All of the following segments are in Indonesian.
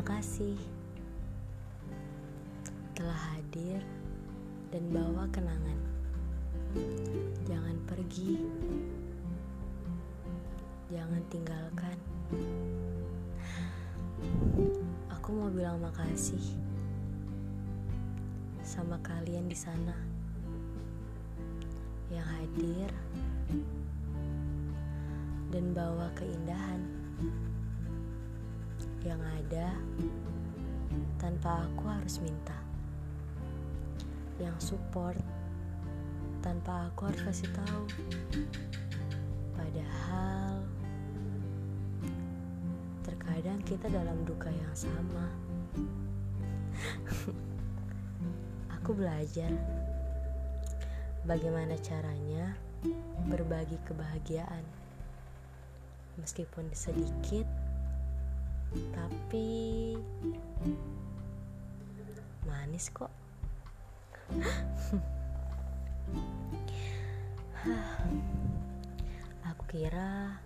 kasih telah hadir dan bawa kenangan. Jangan pergi, jangan tinggalkan. Aku mau bilang makasih sama kalian di sana yang hadir dan bawa keindahan yang ada tanpa aku harus minta. Yang support tanpa aku harus kasih tahu. Padahal terkadang kita dalam duka yang sama. Aku belajar bagaimana caranya berbagi kebahagiaan. Meskipun sedikit tapi manis kok. Aku kira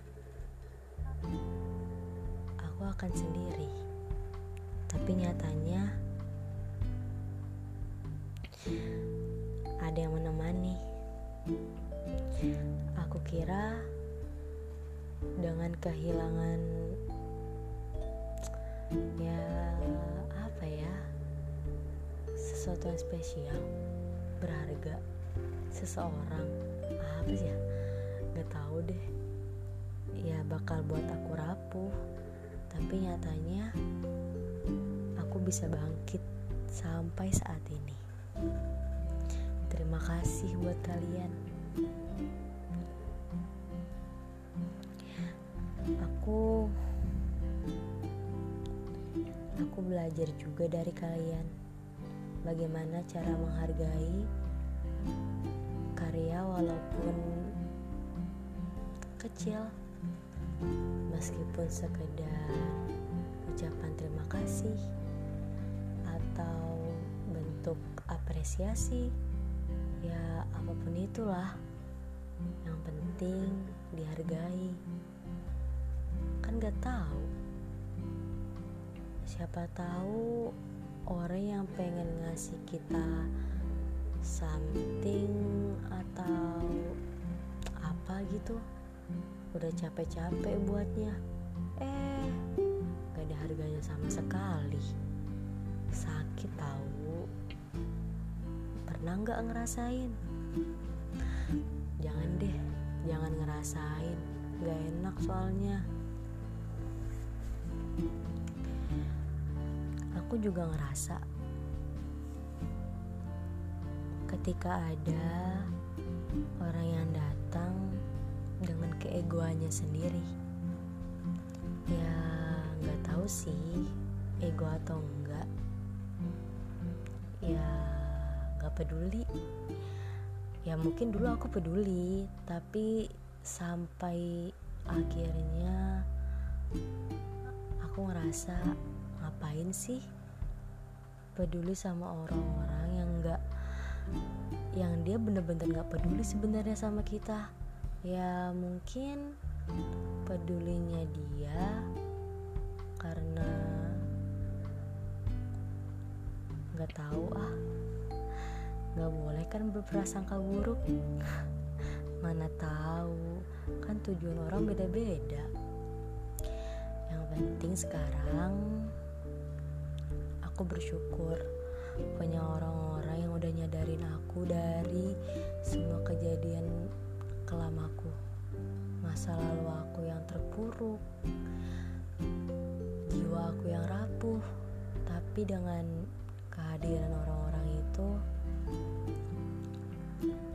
aku akan sendiri. Tapi nyatanya ada yang menemani. Aku kira dengan kehilangan ya apa ya? Sesuatu yang spesial berharga seseorang. Apa sih ya? Nggak tahu deh. Ya bakal buat aku rapuh. Tapi nyatanya aku bisa bangkit sampai saat ini. Terima kasih buat kalian belajar juga dari kalian. Bagaimana cara menghargai karya walaupun kecil meskipun sekedar ucapan terima kasih atau bentuk apresiasi ya apa pun itulah yang penting dihargai. Kan gak tahu siapa tahu orang yang pengen ngasih kita something atau apa gitu udah capek-capek buatnya. Eh gak ada harganya sama sekali. Sakit tahu pernah nggak ngerasain? Jangan deh jangan ngerasain. Gak enak soalnya aku juga ngerasa ketika ada orang yang datang dengan keegoannya sendiri. Ya nggak tahu sih ego atau enggak ya nggak peduli. Ya mungkin dulu aku peduli tapi sampai akhirnya aku ngerasa ngapain sih peduli sama orang-orang yang nggak yang dia bener-bener nggak peduli sebenarnya sama kita. Ya mungkin pedulinya dia karena nggak tahu ah nggak boleh kan berprasangka buruk. Mana tahu kan tujuan orang beda-beda. Yang penting sekarang aku bersyukur punya orang-orang yang udah nyadarin aku dari semua kejadian kelam aku. Masa lalu aku yang terpuruk jiwa aku yang rapuh. Tapi dengan kehadiran orang-orang itu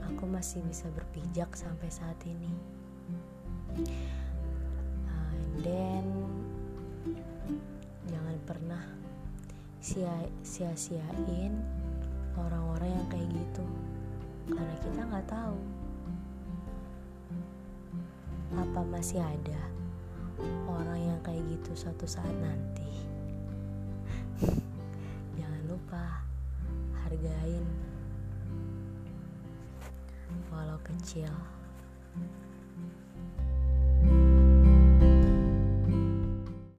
aku masih bisa berpijak sampai saat ini. Uh, and then jangan pernah sia-siain orang-orang yang kayak gitu. Karena kita nggak tahu apa masih ada orang yang kayak gitu suatu saat nanti. Jangan lupa hargain. Walau kecil